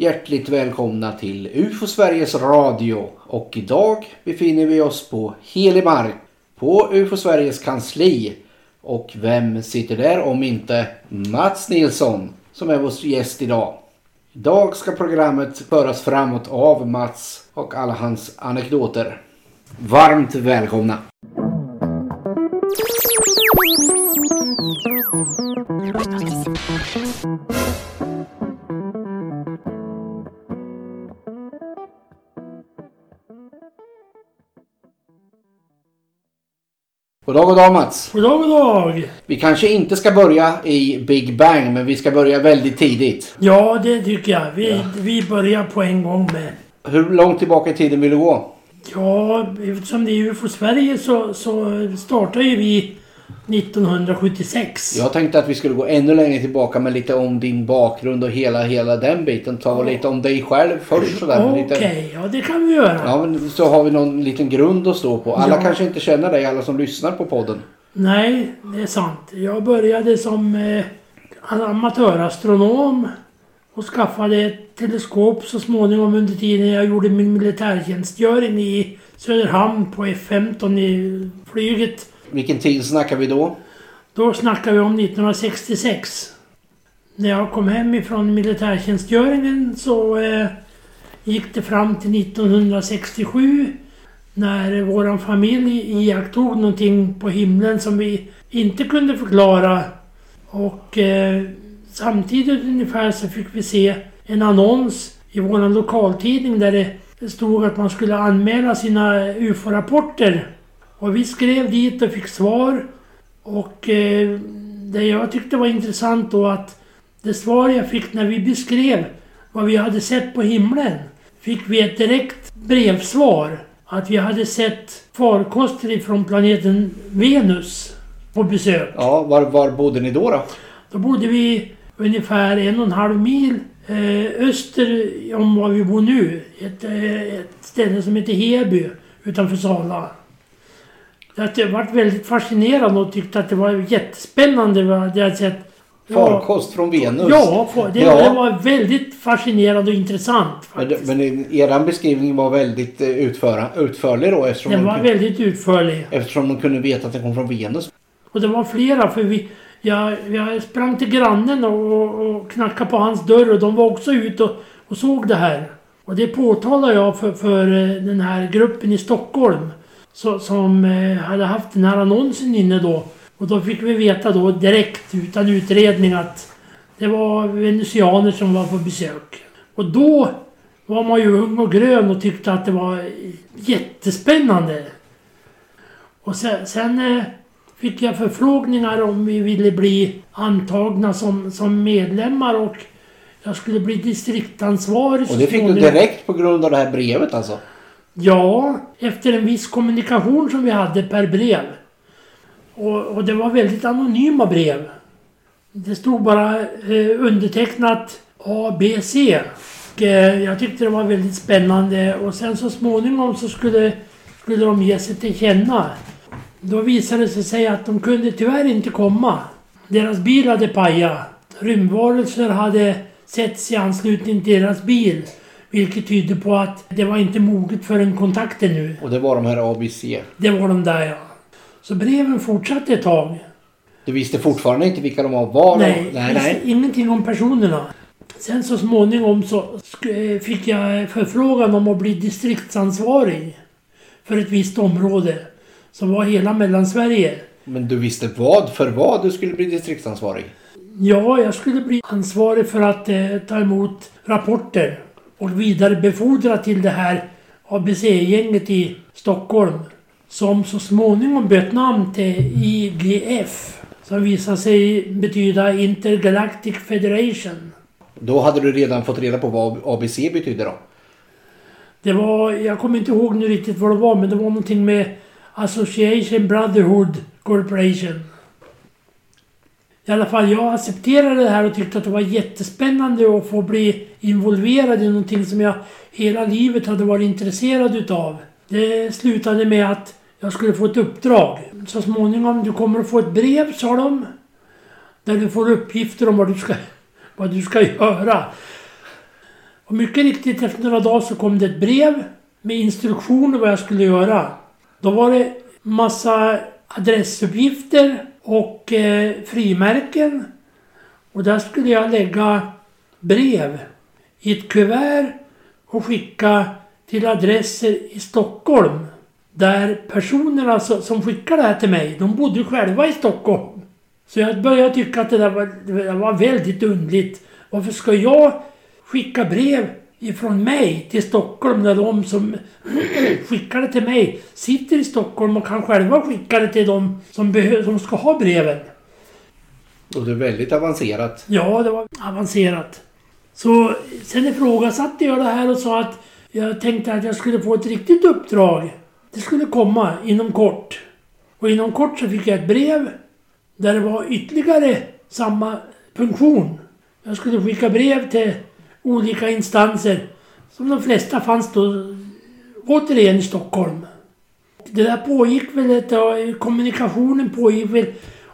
Hjärtligt välkomna till UFO Sveriges Radio och idag befinner vi oss på helig mark på UFO Sveriges kansli. Och vem sitter där om inte Mats Nilsson som är vår gäst idag. Idag ska programmet föras framåt av Mats och alla hans anekdoter. Varmt välkomna! God dag, god dag Mats. God dag, god dag. Vi kanske inte ska börja i Big Bang, men vi ska börja väldigt tidigt. Ja, det tycker jag. Vi, vi börjar på en gång med. Hur långt tillbaka i tiden vill du gå? Ja, eftersom det är UFO Sverige så, så startar ju vi 1976. Jag tänkte att vi skulle gå ännu längre tillbaka med lite om din bakgrund och hela, hela den biten. Ta lite om dig själv först sådär. Okej, Lite, ja det kan vi göra. ja, men så har vi någon liten grund att stå på. Alla Ja. kanske inte känner dig, alla som lyssnar på podden. Nej, det är sant. Jag började som eh, amatörastronom och skaffade ett teleskop så småningom under tiden jag gjorde min militärtjänstgöring i Söderhamn på F15 i flyget. Vilken tid snackar vi då? Då snackar vi om 1966. När jag kom hem ifrån militärtjänstgöringen så eh, gick det fram till 1967 när våran familj iakttog någonting på himlen som vi inte kunde förklara. Och eh, samtidigt ungefär så fick vi se en annons i våran lokaltidning där det stod att man skulle anmäla sina UFO-rapporter. Och vi skrev dit och fick svar. Och eh, det jag tyckte var intressant då att det svar jag fick när vi beskrev vad vi hade sett på himlen fick vi ett direkt brevsvar att vi hade sett farkoster ifrån planeten Venus på besök. Ja, var, var bodde ni då? då? Då bodde vi ungefär en och en halv mil eh, öster om var vi bor nu. Ett, eh, ett ställe som heter Heby utanför Sala. Att jag varit väldigt fascinerad och tyckte att det var jättespännande vad jag sett. Farkost från Venus? Ja, det, Ja. det var väldigt fascinerande och intressant Men, faktiskt. men er beskrivning var väldigt eh, utföra, utförlig då eftersom, Den de, var kunde- väldigt utförlig. eftersom de kunde veta att det kom från Venus. Och det var flera för vi... Jag, jag sprang till grannen och, och, och knackade på hans dörr och de var också ute och, och såg det här. Och det påtalade jag för, för eh, den här gruppen i Stockholm. Så, som eh, hade haft den här annonsen inne då. Och då fick vi veta då direkt utan utredning att det var venusianer som var på besök. Och då var man ju ung och grön och tyckte att det var jättespännande. Och sen, sen eh, fick jag förfrågningar om vi ville bli antagna som, som medlemmar och jag skulle bli distriktansvarig Och det fick du direkt på grund av det här brevet alltså? Ja, efter en viss kommunikation som vi hade per brev. Och, och det var väldigt anonyma brev. Det stod bara eh, undertecknat ABC. Och, eh, jag tyckte det var väldigt spännande och sen så småningom så skulle, skulle de ge sig till känna. Då visade det sig att de kunde tyvärr inte komma. Deras bil hade pajat. Rymdvarelser hade setts i anslutning till deras bil. Vilket tyder på att det var inte moget för en kontakt ännu. Och det var de här ABC. Det var de där ja. Så breven fortsatte ett tag. Du visste fortfarande inte vilka de var? Nej, de? Nej, nej. ingenting om personerna. Sen så småningom så eh, fick jag förfrågan om att bli distriktsansvarig för ett visst område. Som var hela Mellansverige. Men du visste vad för vad du skulle bli distriktsansvarig? Ja, jag skulle bli ansvarig för att eh, ta emot rapporter och vidarebefordra till det här ABC-gänget i Stockholm. Som så småningom bytte namn till IGF. Som visade sig betyda Intergalactic Federation. Då hade du redan fått reda på vad ABC betyder då? Det var, jag kommer inte ihåg nu riktigt vad det var, men det var någonting med Association Brotherhood Corporation. I alla fall, jag accepterade det här och tyckte att det var jättespännande att få bli involverad i någonting som jag hela livet hade varit intresserad utav. Det slutade med att jag skulle få ett uppdrag. Så småningom, du kommer att få ett brev, sa de. Där du får uppgifter om vad du ska, vad du ska göra. Och mycket riktigt efter några dagar så kom det ett brev med instruktioner vad jag skulle göra. Då var det massa adressuppgifter och eh, frimärken. Och där skulle jag lägga brev i ett kuvert och skicka till adresser i Stockholm. Där personerna som skickade det här till mig, de bodde själva i Stockholm. Så jag började tycka att det där var, det var väldigt undligt. Varför ska jag skicka brev ifrån mig till Stockholm när de som skickar det till mig sitter i Stockholm och kan själva skicka det till de som, som ska ha breven. Och det är väldigt avancerat. Ja, det var avancerat. Så sen ifrågasatte jag det här och sa att jag tänkte att jag skulle få ett riktigt uppdrag. Det skulle komma inom kort. Och inom kort så fick jag ett brev där det var ytterligare samma funktion. Jag skulle skicka brev till olika instanser. Som de flesta fanns då återigen i Stockholm. Det där pågick väl ett kommunikationen pågick väl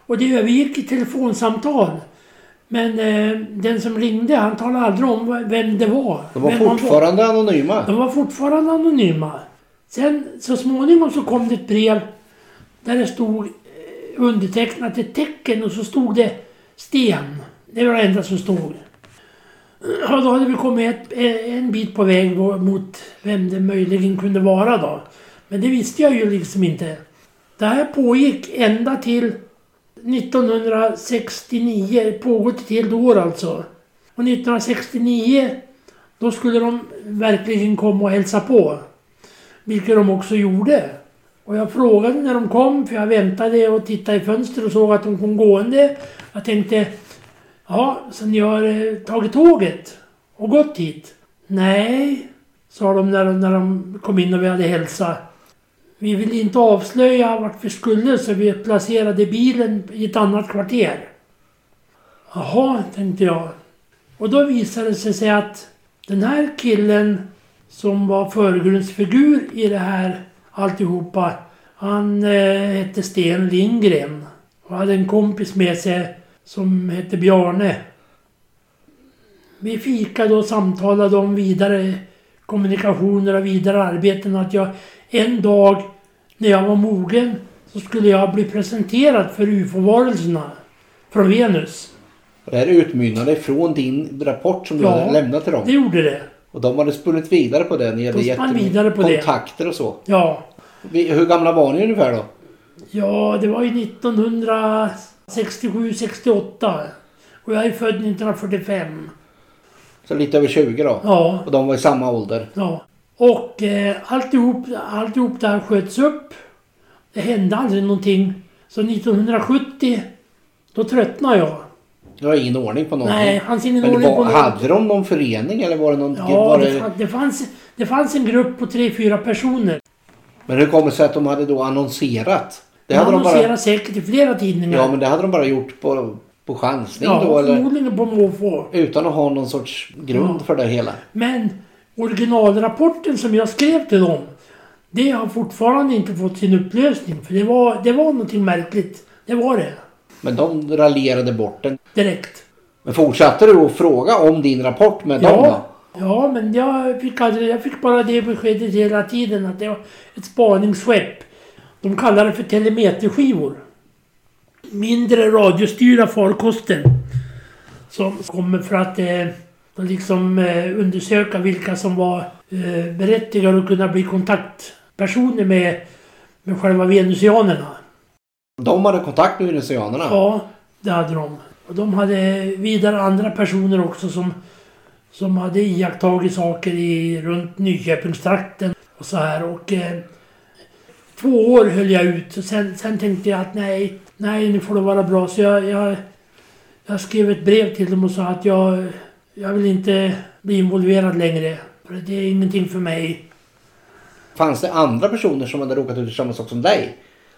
och det övergick i telefonsamtal. Men eh, den som ringde han talade aldrig om vem det var. De var fortfarande anonyma. de var fortfarande anonyma. Sen så småningom så kom det ett brev där det stod eh, undertecknat ett tecken och så stod det Sten. Det var det enda som stod. Ja, då hade vi kommit ett, eh, en bit på väg mot vem det möjligen kunde vara då. Men det visste jag ju liksom inte. Det här pågick ända till 1969, pågått ett helt år alltså. Och 1969 då skulle de verkligen komma och hälsa på. Vilket de också gjorde. Och jag frågade när de kom, för jag väntade och tittade i fönstret och såg att de kom gående. Jag tänkte, ja, så ni har eh, tagit tåget och gått hit? Nej, sa de när, de när de kom in och vi hade hälsat. Vi vill inte avslöja vart vi skulle så vi placerade bilen i ett annat kvarter. Jaha, tänkte jag. Och då visade det sig att den här killen som var förgrundsfigur i det här alltihopa. Han eh, hette Sten Lindgren och hade en kompis med sig som hette Bjarne. Vi fikade och samtalade om vidare kommunikationer och vidare arbeten. Att jag en dag när jag var mogen så skulle jag bli presenterad för UFO-varelserna från Venus. Och det här utmynnade ifrån din rapport som du Ja. hade lämnat till Det dem. gjorde det. Och de hade spunnit vidare på det. Ni hade De gett spann dem vidare på det. kontakter och så. Ja. Hur gamla var ni ungefär då? Ja, det var ju 1967, 68. Och jag är född 1945. Så lite över 20 då. Ja, Och de var i samma ålder. ja. Och eh, alltihop, alltihop det här sköts upp. Det hände aldrig någonting. Så 1970, då tröttnade jag. Det var ingen ordning på någonting. Nej, fanns ingen ordning på var, något. hade de någon förening eller var det någon... Ja, var det, det, fanns, det fanns en grupp på tre, fyra personer. Men hur kommer det sig att de hade då annonserat? Det hade de bara... annonserade säkert i flera tidningar. Ja men det hade de bara gjort på, på chansning Ja, då eller? på måfå. Utan att ha någon sorts grund Ja. för det hela. Men originalrapporten som jag skrev till dem. Det har fortfarande inte fått sin upplösning. För det var, det var någonting märkligt. Det var det. Men de raljerade bort den. Direkt. Men fortsatte du att fråga om din rapport med dem då? Ja, ja men jag fick, aldrig, jag fick bara det beskedet hela tiden att det var ett spaningsskepp. De kallar det för telemeterskivor. Mindre radiostyrda farkoster. Som kommer för att eh, liksom eh, undersöka vilka som var eh, berättigade att kunna bli kontaktpersoner med, med själva venusianerna. De hade kontakt med venezianerna? Ja, det hade de. Och de hade vidare andra personer också som, som hade iakttagit saker i, runt Nyköpingstrakten och så här. Och eh, två år höll jag ut. Och sen, sen tänkte jag att nej, nej nu får det vara bra. Så jag, jag, jag skrev ett brev till dem och sa att jag, jag vill inte bli involverad längre. För det är ingenting för mig. Fanns det andra personer som hade råkat ut för samma sak som dig?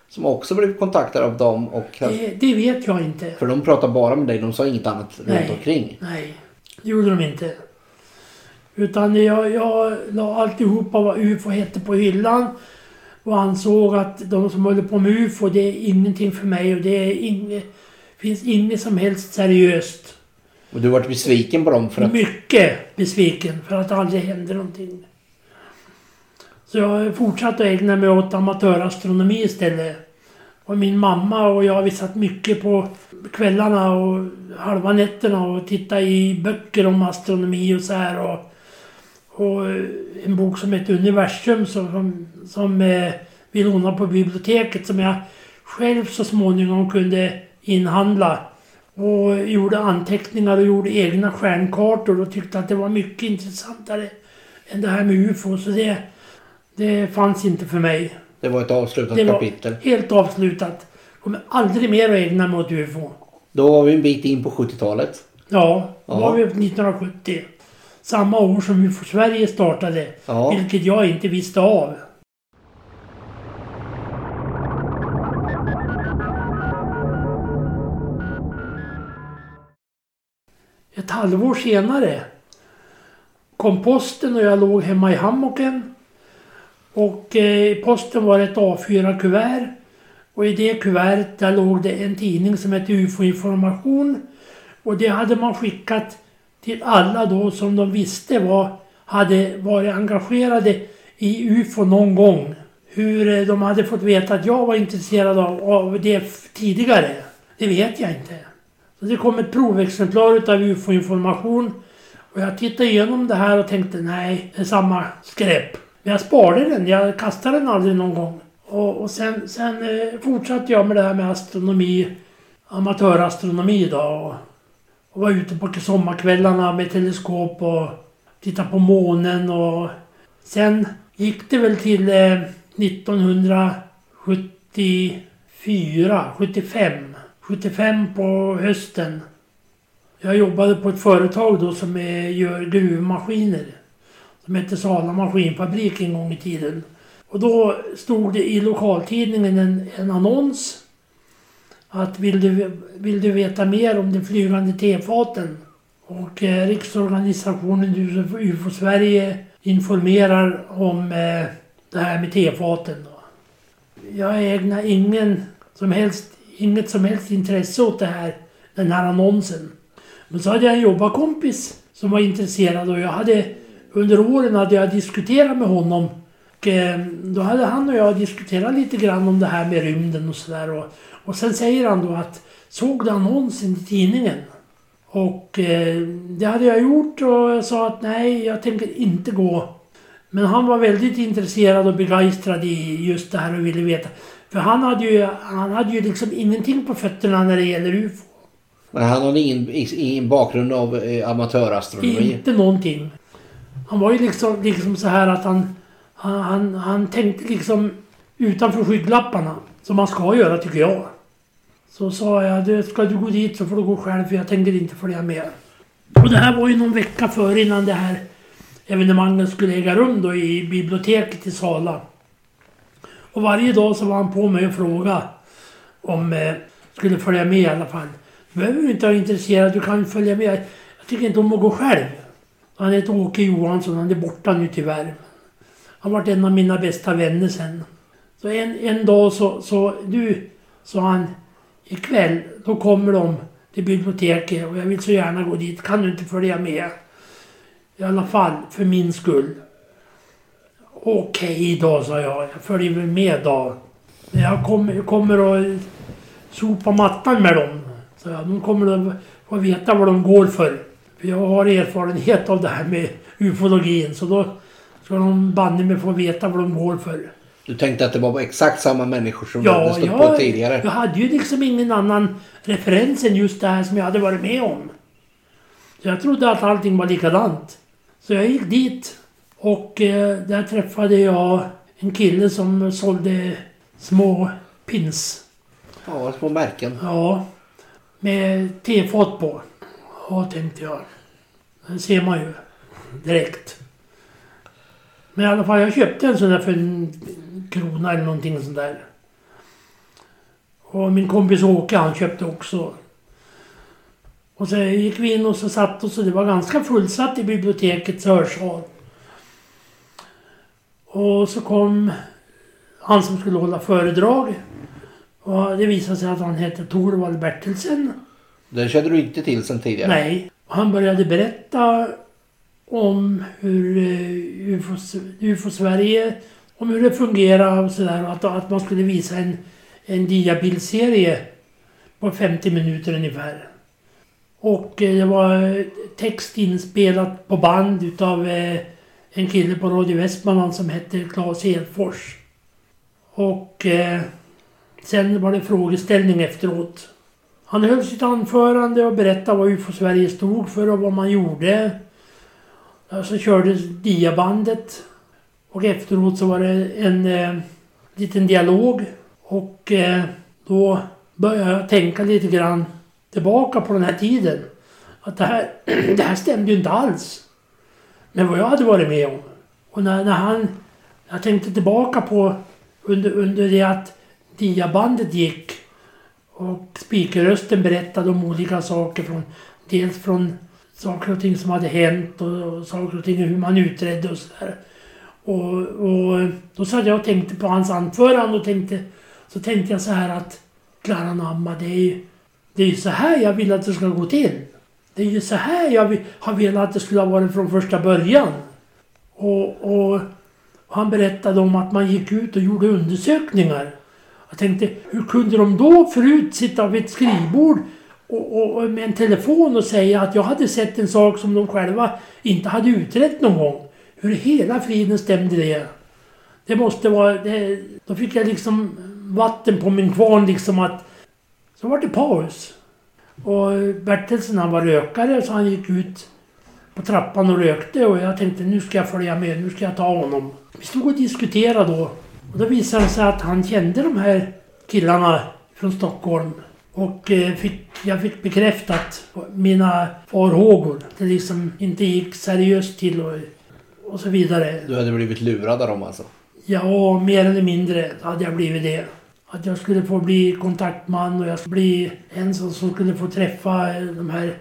Som också blivit kontaktade av dem och... Det, det vet jag inte. För de pratade bara med dig, de sa inget annat Nej. runt omkring. Nej, det gjorde de inte. Utan jag, jag la alltihopa vad UFO hette på hyllan. Och ansåg att de som håller på med UFO, det är ingenting för mig och det är inget, finns inget som helst seriöst. Och du varit besviken på dem för att... Mycket besviken för att det aldrig hände någonting. Så jag har fortsatt att ägna mig åt amatörastronomi istället. Och min mamma och jag vi satt mycket på kvällarna och halva nätterna och tittade i böcker om astronomi och så här. Och, och en bok som heter Universum som, som, eh, vi lånade på biblioteket som jag själv så småningom kunde inhandla. Och gjorde anteckningar och gjorde egna stjärnkartor och tyckte att det var mycket intressantare än det här med UFO. Så det, det fanns inte för mig. Det var ett avslutat Det var kapitel. helt avslutat. Kommer aldrig mer att ägna mig åt UFO. Då var vi en bit in på 70-talet. Ja, då Ja. var vi 1970. Samma år som UFO Sverige startade. Ja. Vilket jag inte visste av. halvår senare kom posten och jag låg hemma i hammocken. Och eh, i posten var det ett A4-kuvert. Och i det kuvertet där låg det en tidning som hette UFO Information. Och det hade man skickat till alla då som de visste var, hade varit engagerade i UFO någon gång. Hur eh, de hade fått veta att jag var intresserad av, av det tidigare, det vet jag inte. Så det kom ett provexemplar utav UFO-information. Och jag tittade igenom det här och tänkte nej, det är samma skräp. Men jag sparade den, jag kastade den aldrig någon gång. Och, och sen, sen eh, fortsatte jag med det här med astronomi, amatörastronomi då. Och, och var ute på sommarkvällarna med teleskop och tittade på månen och sen gick det väl till eh, 1974, 75. 75 på hösten. Jag jobbade på ett företag då som är, gör gruvmaskiner. Som hette Sala Maskinfabrik en gång i tiden. Och då stod det i lokaltidningen en, en annons. Att vill du, vill du veta mer om de flygande tefaten? Och eh, Riksorganisationen UFO, UFO Sverige informerar om eh, det här med tefaten. Då. Jag ägnar ingen som helst, inget som helst intresse åt det här, den här annonsen. Men så hade jag en jobbarkompis som var intresserad och jag hade under åren hade jag diskuterat med honom. Och, eh, då hade han och jag diskuterat lite grann om det här med rymden och sådär. Och, och sen säger han då att såg du annonsen i tidningen? Och eh, det hade jag gjort och jag sa att nej, jag tänker inte gå. Men han var väldigt intresserad och begeistrad i just det här och ville veta. För han hade ju, han hade ju liksom ingenting på fötterna när det gäller UFO. Men han hade ingen, ingen bakgrund av eh, amatörastronomi. Inte någonting. Han var ju liksom, liksom så här att han, han, han, han tänkte liksom utanför skygglapparna. Som man ska göra tycker jag. Så sa jag, du, ska du gå dit så får du gå själv för jag tänker inte följa med. Och det här var ju någon vecka före innan det här evenemanget skulle äga rum då i biblioteket i Sala. Och varje dag så var han på mig och frågade om eh, skulle följa med i alla fall. Du behöver ju inte vara intresserad, du kan följa med. Jag tycker inte om att gå själv. Han heter Åke Johansson, han är borta nu tyvärr. Han var en av mina bästa vänner sen. Så en, en dag så, så, du, sa han, ikväll då kommer de till biblioteket och jag vill så gärna gå dit. Kan du inte följa med? I alla fall för min skull. Okej då, sa jag. Jag följer väl med då. Jag kommer, kommer att sopa mattan med dem. Så jag, de kommer att få veta vad de går för. För jag har erfarenhet av det här med ufologin. Så då ska de banne mig få veta vad de går för. Du tänkte att det var exakt samma människor som du hade Ja, stött jag, på tidigare. jag hade ju liksom ingen annan referens än just det här som jag hade varit med om. Så jag trodde att allting var likadant. Så jag gick dit och eh, där träffade jag en kille som sålde små pins. Ja, små märken. Ja, med tefat på. Ja, tänkte jag. Det ser man ju direkt. Men i alla fall, jag köpte en sån där för en krona eller någonting sånt där. Och min kompis Åke, han köpte också. Och så gick vi in och så satt oss och det var ganska fullsatt i bibliotekets hörsal. Och så kom han som skulle hålla föredrag. Och det visade sig att han hette Torvald Bertelsen. Den kände du inte till sen tidigare? Nej. Han började berätta om hur eh, UFO, UFO Sverige, om hur det fungerar och sådär. Och att, att man skulle visa en, en diabildserie på 50 minuter ungefär. Och eh, det var text inspelat på band utav eh, en kille på Radio Västmanland som hette Claes Hedfors. Och eh, sen var det frågeställning efteråt. Han höll sitt anförande och berättade vad UFO Sverige stod för och vad man gjorde. Och så kördes diabandet. Och efteråt så var det en eh, liten dialog. Och eh, då började jag tänka lite grann tillbaka på den här tiden. Att det här, det här stämde ju inte alls med vad jag hade varit med om. Och när, när han... Jag tänkte tillbaka på under, under det att diabandet gick och speakerrösten berättade om olika saker från dels från saker och ting som hade hänt och, och saker och ting hur man utredde och sådär. Och, och då satt jag och tänkte på hans anförande och tänkte så tänkte jag så här att Klara Namma, det är ju det är ju så här jag vill att det ska gå till. Det är ju så här jag har velat att det skulle ha varit från första början. Och, och, han berättade om att man gick ut och gjorde undersökningar. Jag tänkte, hur kunde de då förut sitta vid ett skrivbord och, och, och, med en telefon och säga att jag hade sett en sak som de själva inte hade utrett någon gång. Hur hela friden stämde det? Det måste vara... Det, då fick jag liksom vatten på min kvarn liksom att... Så var det paus. Och Bertelsen han var rökare så han gick ut på trappan och rökte och jag tänkte nu ska jag följa med, nu ska jag ta honom. Vi stod och diskuterade då. Och då visade det sig att han kände de här killarna från Stockholm. Och eh, fick, jag fick bekräftat mina farhågor. Det liksom inte gick seriöst till och, och så vidare. Du hade blivit lurad av dem alltså? Ja, mer eller mindre hade jag blivit det. Att jag skulle få bli kontaktman och jag skulle bli en som, skulle få träffa de här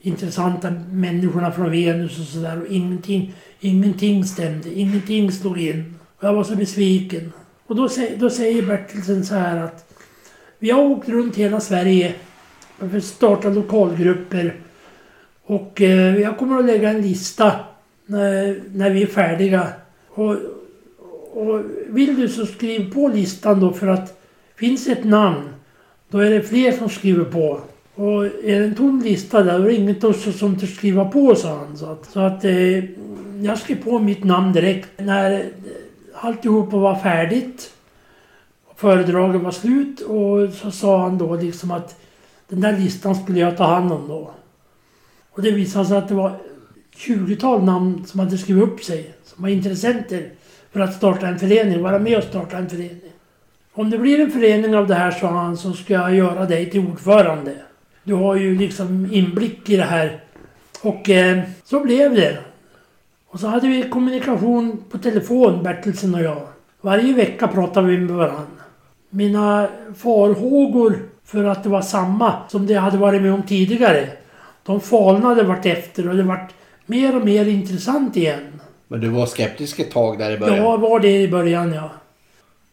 intressanta människorna från Venus och sådär. Och ingenting, ingenting stämde. Ingenting slog in. Och jag var så besviken. Och då, då säger Bertilsen så här att vi har åkt runt hela Sverige för att starta lokalgrupper. Och eh, jag kommer att lägga en lista när, när vi är färdiga. Och, och vill du så skriv på listan då för att finns ett namn då är det fler som skriver på. Och är det en tom lista där, då är det inget också som törs skriva på, sa han. Så att, så att eh, jag skrev på mitt namn direkt. När eh, alltihopa var färdigt, föredragen var slut och så sa han då liksom att den där listan skulle jag ta hand om då. Och det visade sig att det var 20-tal namn som hade skrivit upp sig, som var intressenter för att starta en förening, vara med och starta en förening. Om det blir en förening av det här, sa han, så ska jag göra dig till ordförande. Du har ju liksom inblick i det här. Och eh, så blev det. Och så hade vi kommunikation på telefon, Bertilsen och jag. Varje vecka pratade vi med varandra. Mina farhågor för att det var samma som det jag hade varit med om tidigare. De falnade vart efter och det vart mer och mer intressant igen. Men du var skeptisk ett tag där i början? Jag var det i början, ja.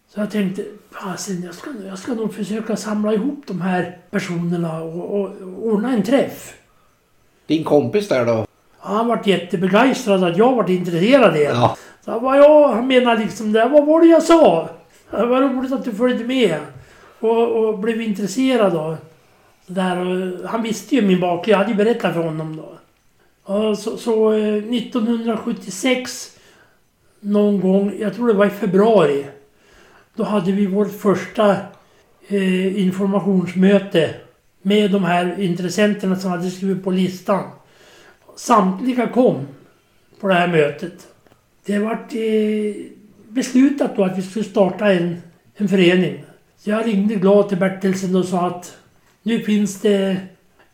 Så jag tänkte, fasen jag ska, jag ska nog försöka samla ihop de här personerna och, och, och ordna en träff. Din kompis där då? Han vart jättebegeistrad att jag vart intresserad igen. Ja. Så han bara, ja, han menar liksom det. Vad var det jag sa? Det var roligt att du följde med. Och, och blev intresserad då. Så där, och han visste ju min bakgrund. Jag hade ju berättat för honom då. Så, så eh, 1976 någon gång, jag tror det var i februari. Då hade vi vårt första eh, informationsmöte med de här intressenterna som hade skrivit på listan. Samtliga kom på det här mötet. Det vart eh, beslutat då att vi skulle starta en, en förening. Så jag ringde glad till Bertelsen och sa att nu finns det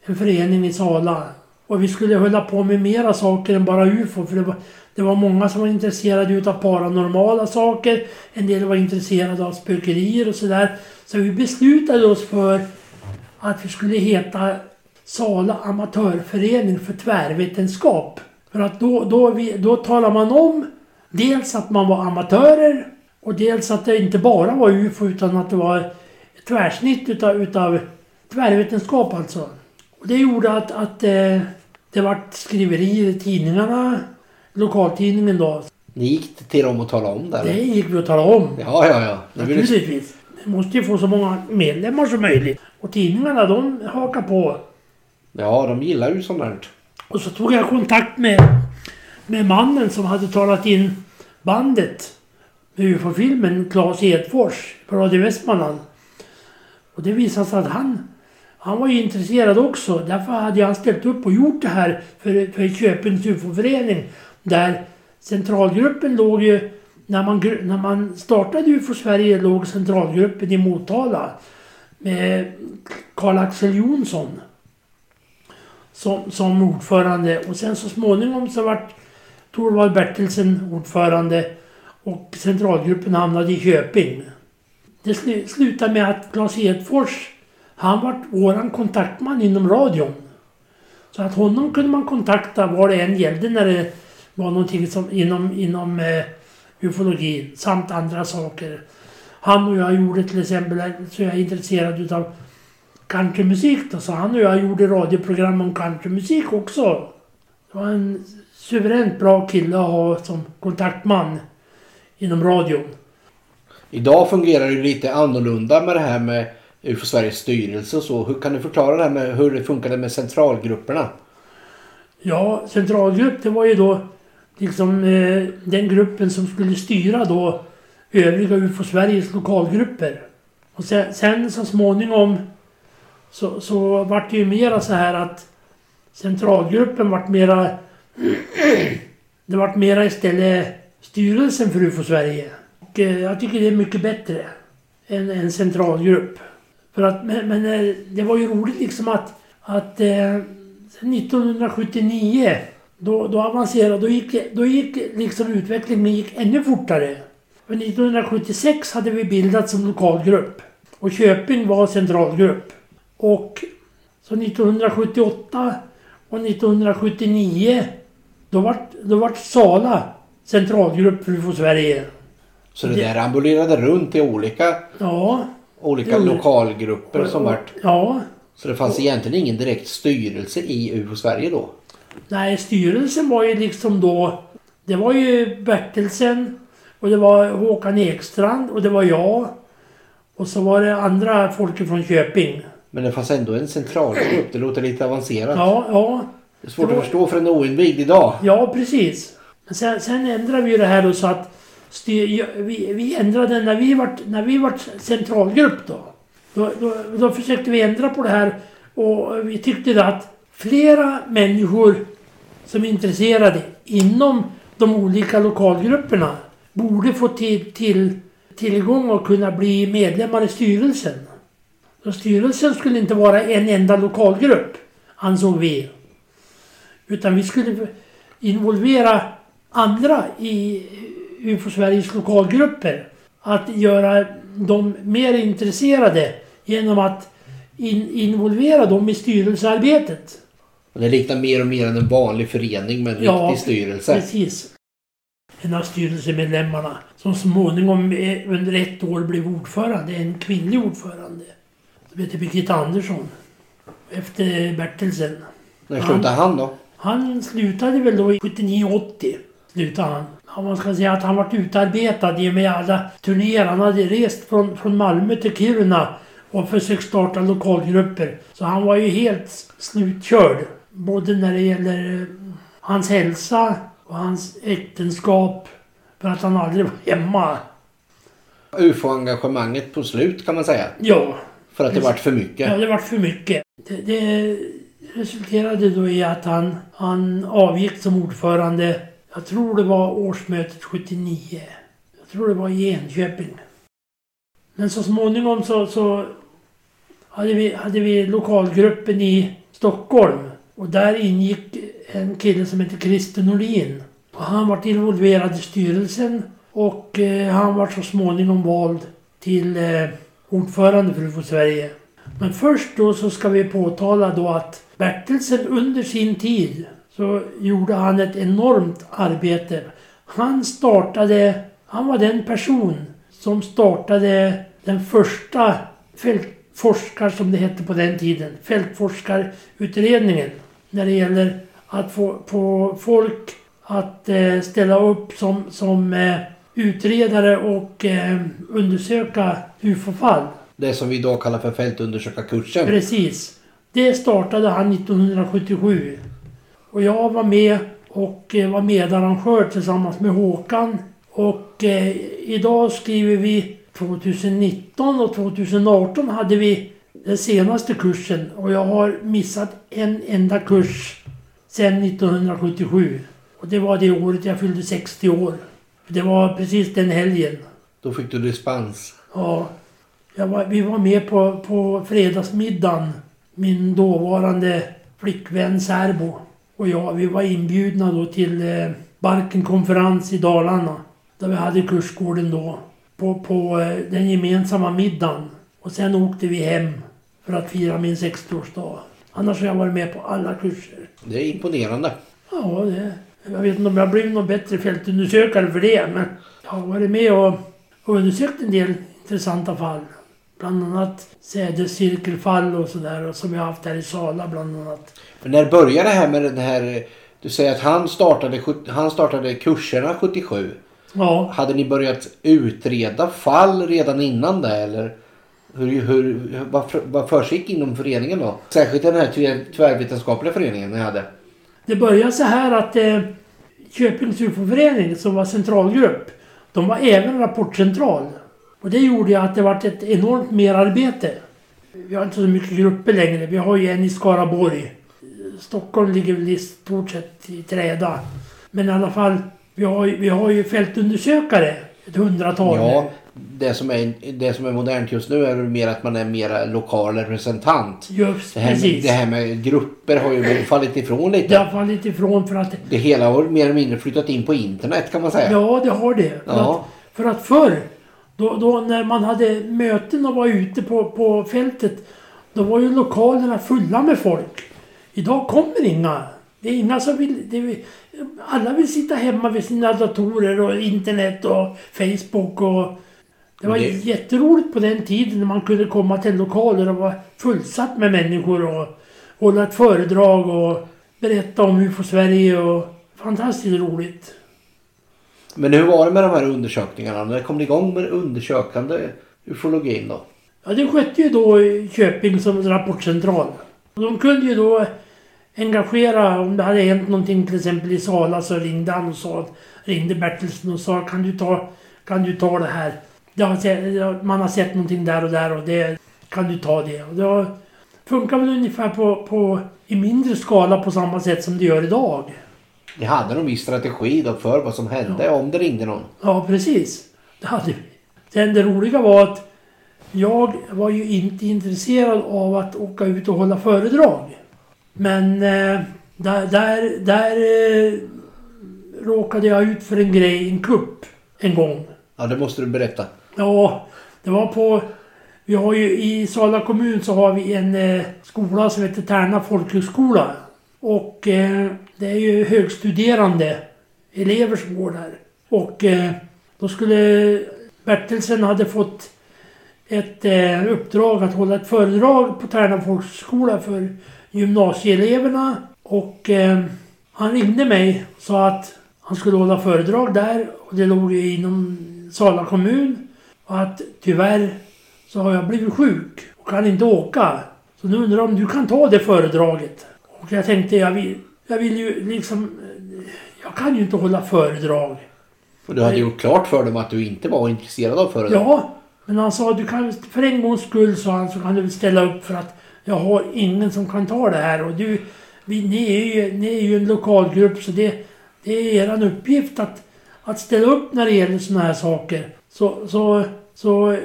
en förening i Sala. Och vi skulle hålla på med mera saker än bara UFO. För det var, det var många som var intresserade utav paranormala saker. En del var intresserade av spökerier och sådär. Så vi beslutade oss för att vi skulle heta Sala Amatörförening för tvärvetenskap. För att då, då, vi, då talar man om dels att man var amatörer och dels att det inte bara var UFO utan att det var ett tvärsnitt utav, utav tvärvetenskap alltså. Och det gjorde att, att eh, det vart skriverier i tidningarna. Lokaltidningen då. Ni gick till dem och talade om det? Det eller? gick vi att tala om. Ja, ja, ja. Det. Naturligtvis. Vi måste ju få så många medlemmar som möjligt. Och tidningarna de hakar på. Ja, de gillar ju sånt där. Och så tog jag kontakt med, med mannen som hade talat in bandet med UFO-filmen, Claes Edfors, på Radio Västmanland. Och det visade sig att han, han var ju intresserad också. Därför hade han ställt upp och gjort det här för, för Köpings UFO-förening. Där centralgruppen låg ju... När man, när man startade UFO Sverige låg centralgruppen i Motala. Med Karl-Axel Jonsson som, som ordförande. Och sen så småningom så vart Torvald Bertelsen ordförande och centralgruppen hamnade i Köping. Det slutade med att Claes Edfors, han vart våran kontaktman inom radion. Så att honom kunde man kontakta vad det än gällde när det var någonting som inom, inom eh, ufologi samt andra saker. Han och jag gjorde till exempel, så jag är intresserad utav countrymusik då, så han och jag gjorde radioprogram om countrymusik också. Det var en suveränt bra kille att ha som kontaktman inom radion. Idag fungerar det ju lite annorlunda med det här med UFO Sveriges styrelse och så. Hur kan du förklara det här med hur det funkade med centralgrupperna? Ja, centralgrupp det var ju då liksom eh, den gruppen som skulle styra då övriga UFO Sveriges lokalgrupper. Och sen, sen så småningom så, så vart det ju mera så här att centralgruppen vart mera... det vart mera istället styrelsen för UFO Sverige. Och eh, jag tycker det är mycket bättre än en centralgrupp. För att, men, men eh, det var ju roligt liksom att, att eh, 1979 då, då avancerade, då gick, då gick liksom utvecklingen gick ännu fortare. För 1976 hade vi bildat som lokalgrupp. Och Köping var centralgrupp. Och så 1978 och 1979 då vart, då vart Sala centralgrupp för UFO Sverige. Så det Det- där ambulerade runt i olika, Ja. Olika Jo. lokalgrupper som och- vart... Ja. Så det fanns egentligen ingen direkt styrelse i UFO Sverige då? Nej, styrelsen var ju liksom då... Det var ju Bertelsen och det var Håkan Ekstrand och det var jag. Och så var det andra folk från Köping. Men det fanns ändå en centralgrupp. Det låter lite avancerat. Ja, ja. Det är svårt Det var- att förstå för en oinvigd idag. Ja, precis. Men sen, sen ändrade vi det här då så att styr, vi, vi ändrade när vi vart, när vi var centralgrupp då. Då, då. då försökte vi ändra på det här och vi tyckte att flera människor som är intresserade inom de olika lokalgrupperna borde få till, till, tillgång och kunna bli medlemmar i styrelsen. Så styrelsen skulle inte vara en enda lokalgrupp, ansåg vi. Utan vi skulle involvera andra i UFO Sveriges lokalgrupper. Att göra dem mer intresserade genom att in, involvera dem i styrelsearbetet. Det liknar mer och mer än en vanlig förening med en Ja, riktig styrelse. Precis. En av styrelsemedlemmarna som småningom eh, under ett år blev ordförande, en kvinnlig ordförande. Som heter Birgitta Andersson. Efter Bertelsen. När slutade han då? Han slutade väl då i 79-80. Slutade han. Ja, man ska säga att han varit utarbetad i och med alla turnéer. Han hade rest från, från Malmö till Kiruna och försökt starta lokalgrupper. Så han var ju helt slutkörd. Både när det gäller eh, hans hälsa och hans äktenskap. För att han aldrig var hemma. UFO-engagemanget på slut kan man säga. Ja, För att det vart för mycket. Ja, det var för mycket. Det, det resulterade då i att han, han avgick som ordförande. Jag tror det var årsmötet 79. Jag tror det var i Enköping. Men så småningom så, så hade, vi, hade vi lokalgruppen i Stockholm. Och där ingick en kille som hette Christer Nordin. Och han var involverad i styrelsen och eh, han var så småningom vald till eh, ordförande för UFO Sverige. Men först då så ska vi påtala då att Bertelsen under sin tid så gjorde han ett enormt arbete. Han startade, han var den person som startade den första fältforskar som det hette på den tiden, fältforskarutredningen när det gäller att få, få folk att eh, ställa upp som, som eh, utredare och eh, undersöka UFO-fall. Det som vi idag kallar för fältundersökarkursen. Precis. Det startade han 1977. Och jag var med och eh, var medarrangör tillsammans med Håkan. Och eh, idag skriver vi 2019 och 2018 hade vi den senaste kursen. Och jag har missat en enda kurs sedan 1977. Och det var det året jag fyllde 60 år. Det var precis den helgen. Då fick du dispens. Ja. Var, vi var med på, på fredagsmiddagen. Min dåvarande flickvän Serbo och jag. Vi var inbjudna då till eh, Barkenkonferens i Dalarna. Där vi hade kursgården då. På, på eh, den gemensamma middagen. Och sen åkte vi hem för att fira min 60-årsdag. Annars har jag varit med på alla kurser. Det är imponerande. Ja, det, jag vet inte om jag blivit någon bättre fältundersökare för det. Men jag har varit med och undersökt en del intressanta fall. Bland annat sädescirkelfall och sådär. Som har haft här i Sala bland annat. Men när började det här med den här... Du säger att han startade, han startade kurserna 77. Ja, Hade ni börjat utreda fall redan innan det eller? Hur, hur, vad, vad försiggick inom föreningen då? Särskilt den här tvär- tvärvetenskapliga föreningen ni hade. det började så här att eh, Köpings UFO-förening som var centralgrupp. De var även rapportcentral. Och det gjorde ju att det vart ett enormt merarbete. Vi har inte så mycket grupper längre. Vi har ju en i Skaraborg. Stockholm ligger väl i stort sett i träda. Men i alla fall, vi har, vi har ju fältundersökare. Ett hundratal. Ja, det som, är, det som är modernt just nu är mer att man är mer lokal representant. Just Det här, med, precis. det här med grupper har ju fallit ifrån Det lite. har fallit ifrån för att... Det hela har mer eller mindre flyttat in på internet kan man säga. Ja, det har det. För, Ja. att, för att förr, då, då när man hade möten och var ute på, på fältet, då var ju lokalerna fulla med folk. Idag kommer inga. Det är inga som vill... Är, alla vill sitta hemma vid sina datorer och internet och Facebook och... Det var Det- jätteroligt på den tiden när man kunde komma till lokaler och vara fullsatt med människor och hålla ett föredrag och berätta om UFO-Sverige och... Fantastiskt roligt. Men hur var det med de här undersökningarna? När kom ni igång med undersökande ufologin då? Ja, det skötte ju då Köping som rapportcentral. Och de kunde ju då engagera, om det hade hänt någonting till exempel i Sala så ringde han och sa, ringde Bertilsson och sa kan du ta, kan du ta det här? Det har, man har sett någonting där och där och det, kan du ta det? Och det har, funkar väl ungefär på, på, i mindre skala på samma sätt som det gör idag. Ni hade någon viss strategi då för vad som hände om det ringde någon? Ja, precis. Det hade vi. Sen det roliga var att jag var ju inte intresserad av att åka ut och hålla föredrag. Men eh, där, där, där eh, råkade jag ut för en grej, en kupp, en gång. Ja, det måste du berätta. Ja, det var på... Vi har ju i Sala kommun så har vi en eh, skola som heter Tärna folkhögskola. Och eh, det är ju högstuderande elever som går där. Och eh, då skulle... Bertelsen hade fått ett eh, uppdrag att hålla ett föredrag på Tärna folkskola för gymnasieeleverna. Och eh, han ringde mig och sa att han skulle hålla föredrag där. Och det låg ju inom Sala kommun. Och att tyvärr så har jag blivit sjuk och kan inte åka. Så nu undrar jag om du kan ta det föredraget. Och jag tänkte jag vill, jag vill ju liksom... Jag kan ju inte hålla föredrag. Och du hade gjort klart för dem att du inte var intresserad av föredrag. Ja, men han sa du kan för en gångs skull sa han så kan du ställa upp för att jag har ingen som kan ta det här och du, vi, ni, är ju, ni är ju en lokalgrupp så det, det är eran uppgift att, att ställa upp när det gäller såna här saker. Så, så, så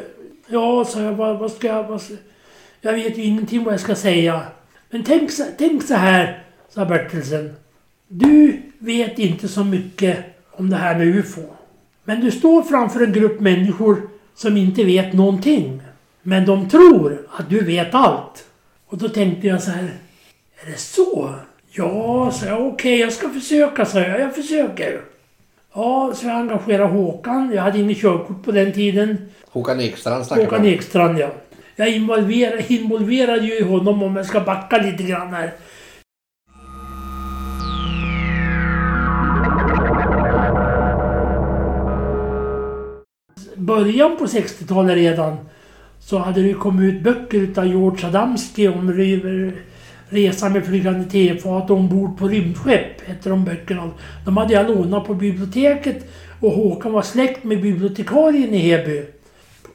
ja, sa jag, vad, vad ska jag, vad, jag vet ju ingenting vad jag ska säga. Men tänk, så- tänk så här, sa Bertelsen. Du vet inte så mycket om det här med UFO. Men du står framför en grupp människor som inte vet någonting. Men de tror att du vet allt. Och då tänkte jag så här. Är det så? Ja, så jag. Okej, jag ska försöka, sa jag. Jag försöker. Ja, så jag engagerade Håkan. Jag hade inget körkort på den tiden. Håkan Ekstrand snackar Håkan. Ekstrand, ja. Jag involverade, involverade ju honom om jag ska backa lite grann här. Början på 60-talet redan så hade det kommit ut böcker utav George Adamski om Resan med flygande tefat ombord på rymdskepp, hette de böckerna. De hade jag lånat på biblioteket och Håkan var släkt med bibliotekarien i Heby.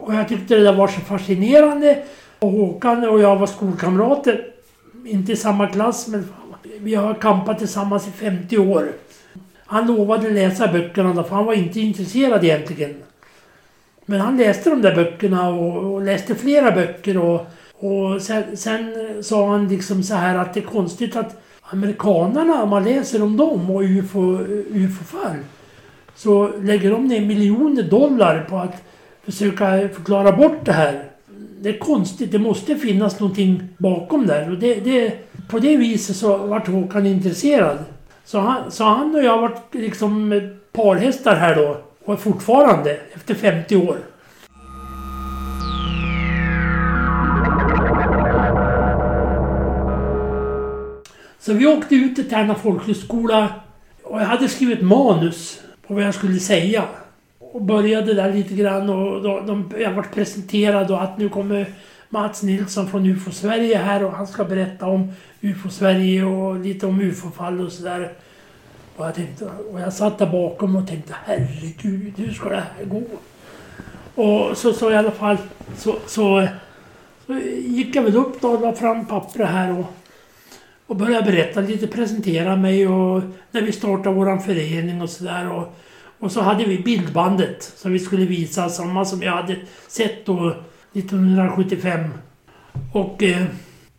Och jag tyckte det där var så fascinerande. Och Håkan och jag var skolkamrater. Inte i samma klass men vi har kampat tillsammans i 50 år. Han lovade läsa böckerna för han var inte intresserad egentligen. Men han läste de där böckerna och, och läste flera böcker och, och sen, sen sa han liksom så här att det är konstigt att amerikanerna, om man läser om dem och UFO, UFO-fall, så lägger de ner miljoner dollar på att försöka förklara bort det här. Det är konstigt, det måste finnas någonting bakom där. Och det, det, på det viset så vart Håkan intresserad. Så han, så han och jag varit liksom parhästar här då. Och är fortfarande, efter 50 år. Så vi åkte ut till Tärna folkhögskola och jag hade skrivit manus på vad jag skulle säga. Och började där lite grann och då, de, jag vart presenterad och att nu kommer Mats Nilsson från UFO Sverige här och han ska berätta om UFO Sverige och lite om UFO-fall och sådär. Och jag, tänkte, och jag satt där bakom och tänkte herregud, hur ska det här gå? Och så, så i alla fall så, så, så gick jag väl upp då och la fram pappret här och, och började berätta lite, presentera mig och när vi startade våran förening och sådär. Och, så hade vi bildbandet som vi skulle visa, samma som jag hade sett då 1975. Och eh,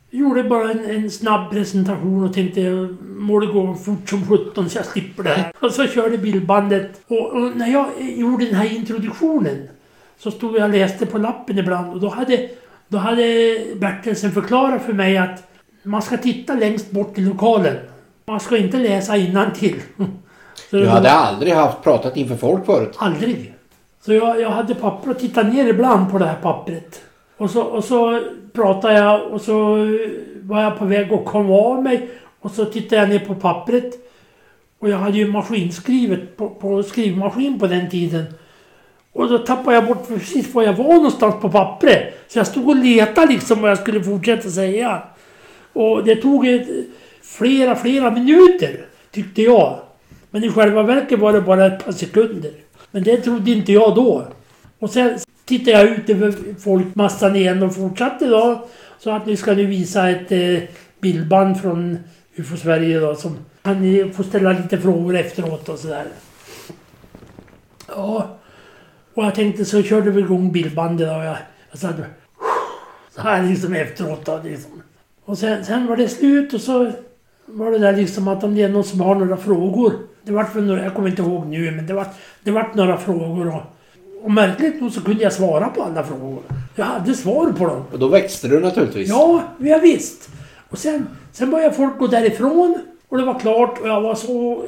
gjorde bara en, en, snabb presentation och tänkte må det gå fort som sjutton så jag slipper det här. Och så körde bildbandet. Och, och, när jag eh, gjorde den här introduktionen så stod jag och läste på lappen ibland och då hade, då hade Bertelsen förklarat för mig att man ska titta längst bort i lokalen. Man ska inte läsa till. Du hade aldrig haft pratat inför folk förut? Aldrig. Så jag, jag hade papper och tittade ner ibland på det här pappret. Och så, och så pratade jag och så var jag på väg att komma av mig. Och så tittade jag ner på pappret. Och jag hade ju maskinskrivet på, på skrivmaskin på den tiden. Och då tappade jag bort precis var jag var någonstans på pappret. Så jag stod och letade liksom vad jag skulle fortsätta säga. Och det tog ett, flera, flera minuter tyckte jag. Men i själva verket var det bara ett par sekunder. Men det trodde inte jag då. Och sen tittade jag ut över folkmassan igen och fortsatte då. Så att nu ska nu visa ett eh, bildband från UFO Sverige då som kan ni få ställa lite frågor efteråt och sådär. Ja. Och jag tänkte så körde vi igång bildbandet och jag, jag satt så här liksom efteråt då liksom. Och sen, sen var det slut och så var det där liksom att om det är någon som har några frågor. Det vart väl några, jag kommer inte ihåg nu, men det vart, det vart några frågor och, och märkligt nog så kunde jag svara på alla frågor. Jag hade svar på dem. Och då växte du naturligtvis? Ja, ja visst. Och sen, sen började folk gå därifrån och det var klart och jag var så...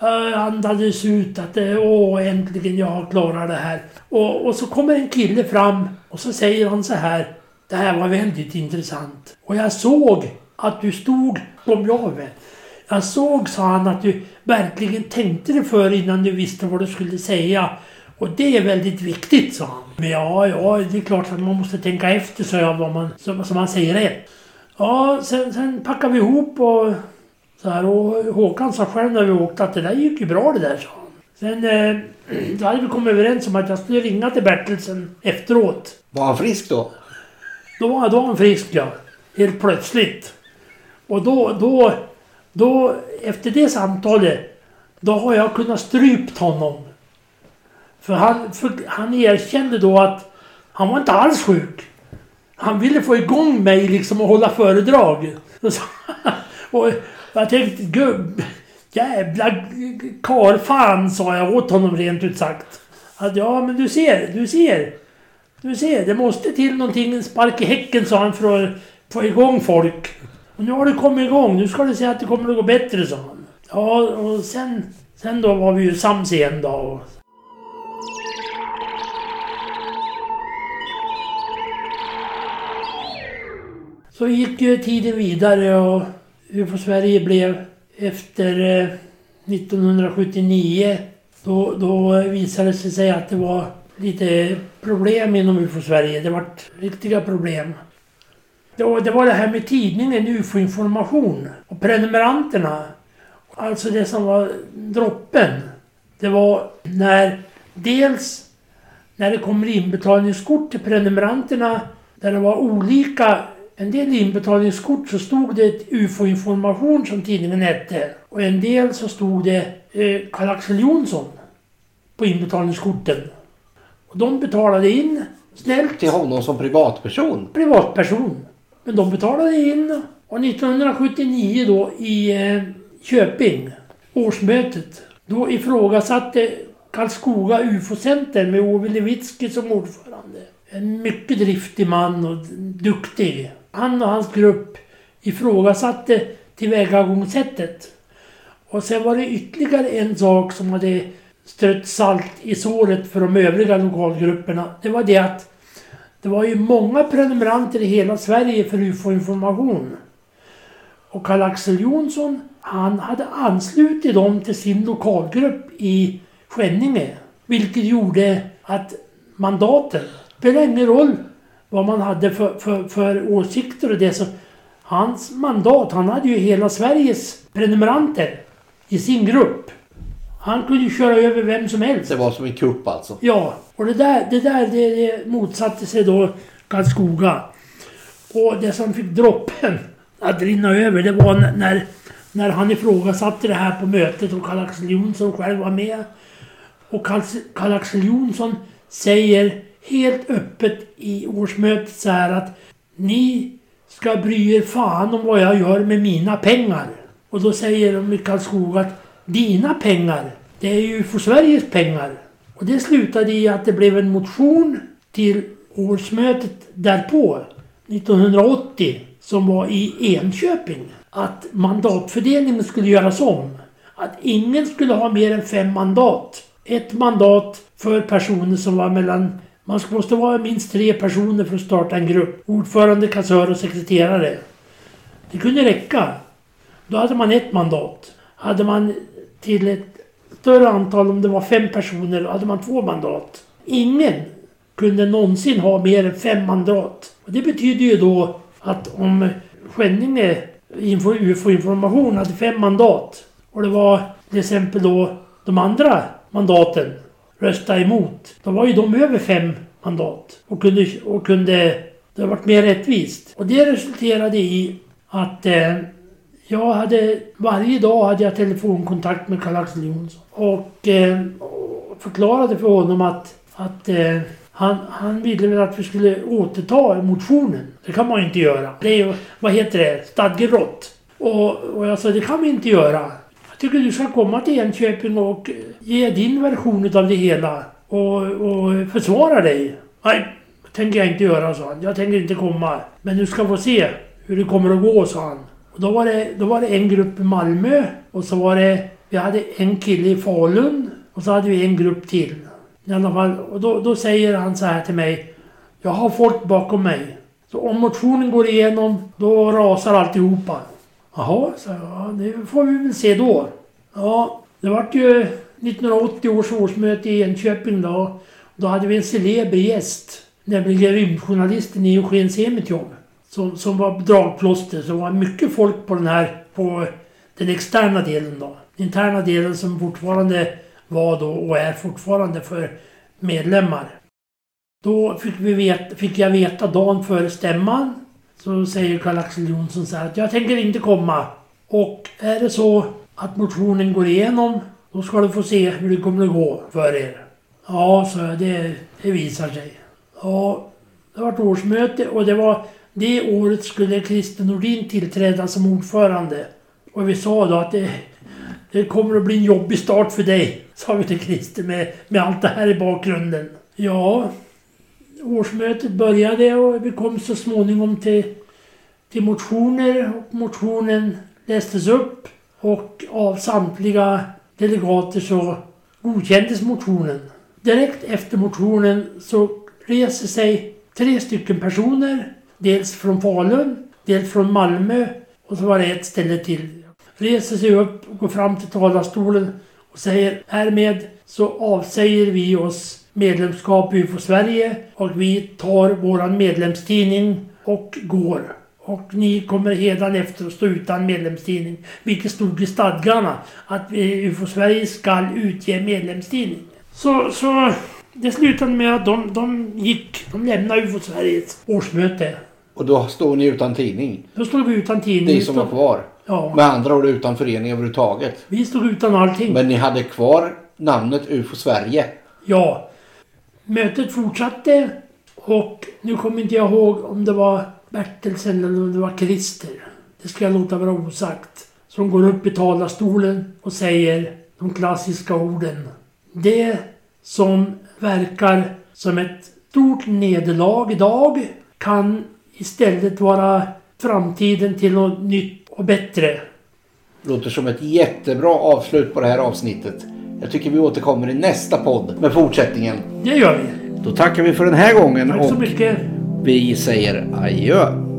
Jag andades ut att åh, äntligen jag har klarat det här. Och, och så kommer en kille fram och så säger han så här. Det här var väldigt intressant. Och jag såg att du stod som jag vet. Jag såg, sa han, att du verkligen tänkte dig för innan du visste vad du skulle säga. Och det är väldigt viktigt, sa han. Men ja, ja, det är klart att man måste tänka efter, sa jag, vad man, så, så man säger rätt. Ja, sen, sen packade vi ihop och så här. Och Håkan sa själv när vi åkte att det där gick ju bra det där, sa han. Sen eh, då hade vi kommit överens om att jag skulle ringa till Bertelsen efteråt. Var han frisk då? Då, då var han frisk, ja. Helt plötsligt. Och då, då, då, efter det samtalet, då har jag kunnat strypt honom. För han, för han erkände då att han var inte alls sjuk. Han ville få igång mig liksom och hålla föredrag. och jag tänkte, gubb, jävla karlfan sa jag åt honom rent ut sagt. Att ja, men du ser, du ser. Du ser, det måste till någonting, en spark i häcken sa han för att få igång folk. Och nu har det kommit igång. Nu ska du se att det kommer att gå bättre, sa han. Ja, och sen... Sen då var vi ju sams igen då. Så gick ju tiden vidare och UFO Sverige blev efter eh, 1979 då, då visade det sig att det var lite problem inom UFO-Sverige. Det vart riktiga problem. Det var, det var det här med tidningen UFO-information och prenumeranterna. Alltså det som var droppen. Det var när dels när det kommer inbetalningskort till prenumeranterna där det var olika en del inbetalningskort så stod det UFO-information som tidningen hette. Och en del så stod det eh, Karl-Axel Jonsson på inbetalningskorten. Och de betalade in snällt. Till honom som privatperson? Privatperson. Men de betalade in. Och 1979 då i eh, Köping, årsmötet, då ifrågasatte Karlskoga UFO-center med Ove Lewitsky som ordförande. En mycket driftig man och duktig. Han och hans grupp ifrågasatte tillvägagångssättet. Och sen var det ytterligare en sak som hade strött salt i såret för de övriga lokalgrupperna. Det var det att det var ju många prenumeranter i hela Sverige för UFO-information. Och Karl-Axel Jonsson, han hade anslutit dem till sin lokalgrupp i Skänninge. Vilket gjorde att mandaten, spelar ingen roll vad man hade för, för, för åsikter och det så hans mandat, han hade ju hela Sveriges prenumeranter i sin grupp. Han kunde ju köra över vem som helst. Det var som en kupp alltså? Ja, och det där, det, där det, det motsatte sig då Karlskoga. Och det som fick droppen att rinna över det var när, när han ifrågasatte det här på mötet och Karl-Axel Jonsson själv var med. Och Karl-Axel Jonsson säger helt öppet i årsmötet så här att ni ska bry er fan om vad jag gör med mina pengar. Och då säger de i Karlskoga att dina pengar, det är ju för Sveriges pengar. Och det slutade i att det blev en motion till årsmötet därpå, 1980, som var i Enköping. Att mandatfördelningen skulle göras om. Att ingen skulle ha mer än fem mandat. Ett mandat för personer som var mellan man måste vara minst tre personer för att starta en grupp. Ordförande, kassör och sekreterare. Det kunde räcka. Då hade man ett mandat. Hade man till ett större antal, om det var fem personer, då hade man två mandat. Ingen kunde någonsin ha mer än fem mandat. Och det betyder ju då att om Skänninge info, UFO-information hade fem mandat och det var till exempel då de andra mandaten rösta emot. Då var ju de över fem mandat och kunde, och kunde det har varit mer rättvist. Och det resulterade i att eh, jag hade, varje dag hade jag telefonkontakt med Karl-Axel Jonsson. Och, eh, förklarade för honom att, att eh, han, han ville väl att vi skulle återta motionen. Det kan man ju inte göra. Det är ju, vad heter det, stadgebrott. Och, och jag sa, det kan vi inte göra Jag tycker du ska komma till Enköping och eh, ge din version av det hela och, och försvara dig. Nej, det tänker jag inte göra, sa han. Jag tänker inte komma. Men du ska få se hur det kommer att gå, sa han. Och då var det, då var det en grupp i Malmö och så var det... Vi hade en kille i Falun och så hade vi en grupp till. I alla fall, och då, då säger han så här till mig. Jag har folk bakom mig. Så om motionen går igenom, då rasar alltihopa. Jaha, så ja, det får vi väl se då. Ja, det vart ju 1980 års årsmöte i Enköping då. Då hade vi en celeber gäst. Nämligen rymdjournalisten Eugen Semitjov. Som, som var dragplåster. Så det var mycket folk på den här, på den externa delen då. Den interna delen som fortfarande var då och är fortfarande för medlemmar. Då fick, vi veta, fick jag veta dagen före stämman så säger Karl-Axel Jonsson så här att jag tänker inte komma. Och är det så att motionen går igenom, då ska du få se hur det kommer att gå för er. Ja, så det, det visar sig. Ja, det var ett årsmöte och det var det året skulle Christer Nordin tillträda som ordförande. Och vi sa då att det, det kommer att bli en jobbig start för dig, sa vi till Christer med, med allt det här i bakgrunden. Ja, årsmötet började och vi kom så småningom till, till motioner och motionen lästes upp och av samtliga delegater så godkändes motionen. Direkt efter motionen så reser sig tre stycken personer. Dels från Falun, dels från Malmö och så var det ett ställe till. Reser sig upp och går fram till talarstolen och säger härmed så avsäger vi oss medlemskap i UFO Sverige och vi tar våran medlemstidning och går. Och ni kommer hedan efter att stå utan medlemstidning. Vilket stod i stadgarna att UFO Sverige ska utge medlemstidning. Så, så det slutade med att de, de gick, de lämnade UFO Sveriges årsmöte. Och då står ni utan tidning. Då stod vi utan tidning. Ni som var kvar. Ja, Med andra ord utan förening överhuvudtaget. vi stod utan allting. Men ni hade kvar namnet UFO Sverige. Ja. Mötet fortsatte och nu kommer inte jag ihåg om det var Bertelsen eller om det var Christer. Det ska jag låta vara osagt. Som går upp i talarstolen och säger de klassiska orden. Det som verkar som ett stort nederlag idag kan istället vara framtiden till något nytt och bättre. Låter som ett jättebra avslut på det här avsnittet. Jag tycker vi återkommer i nästa podd med fortsättningen. Det gör vi. Då tackar vi för den här gången Tack så och mycket. vi säger adjö.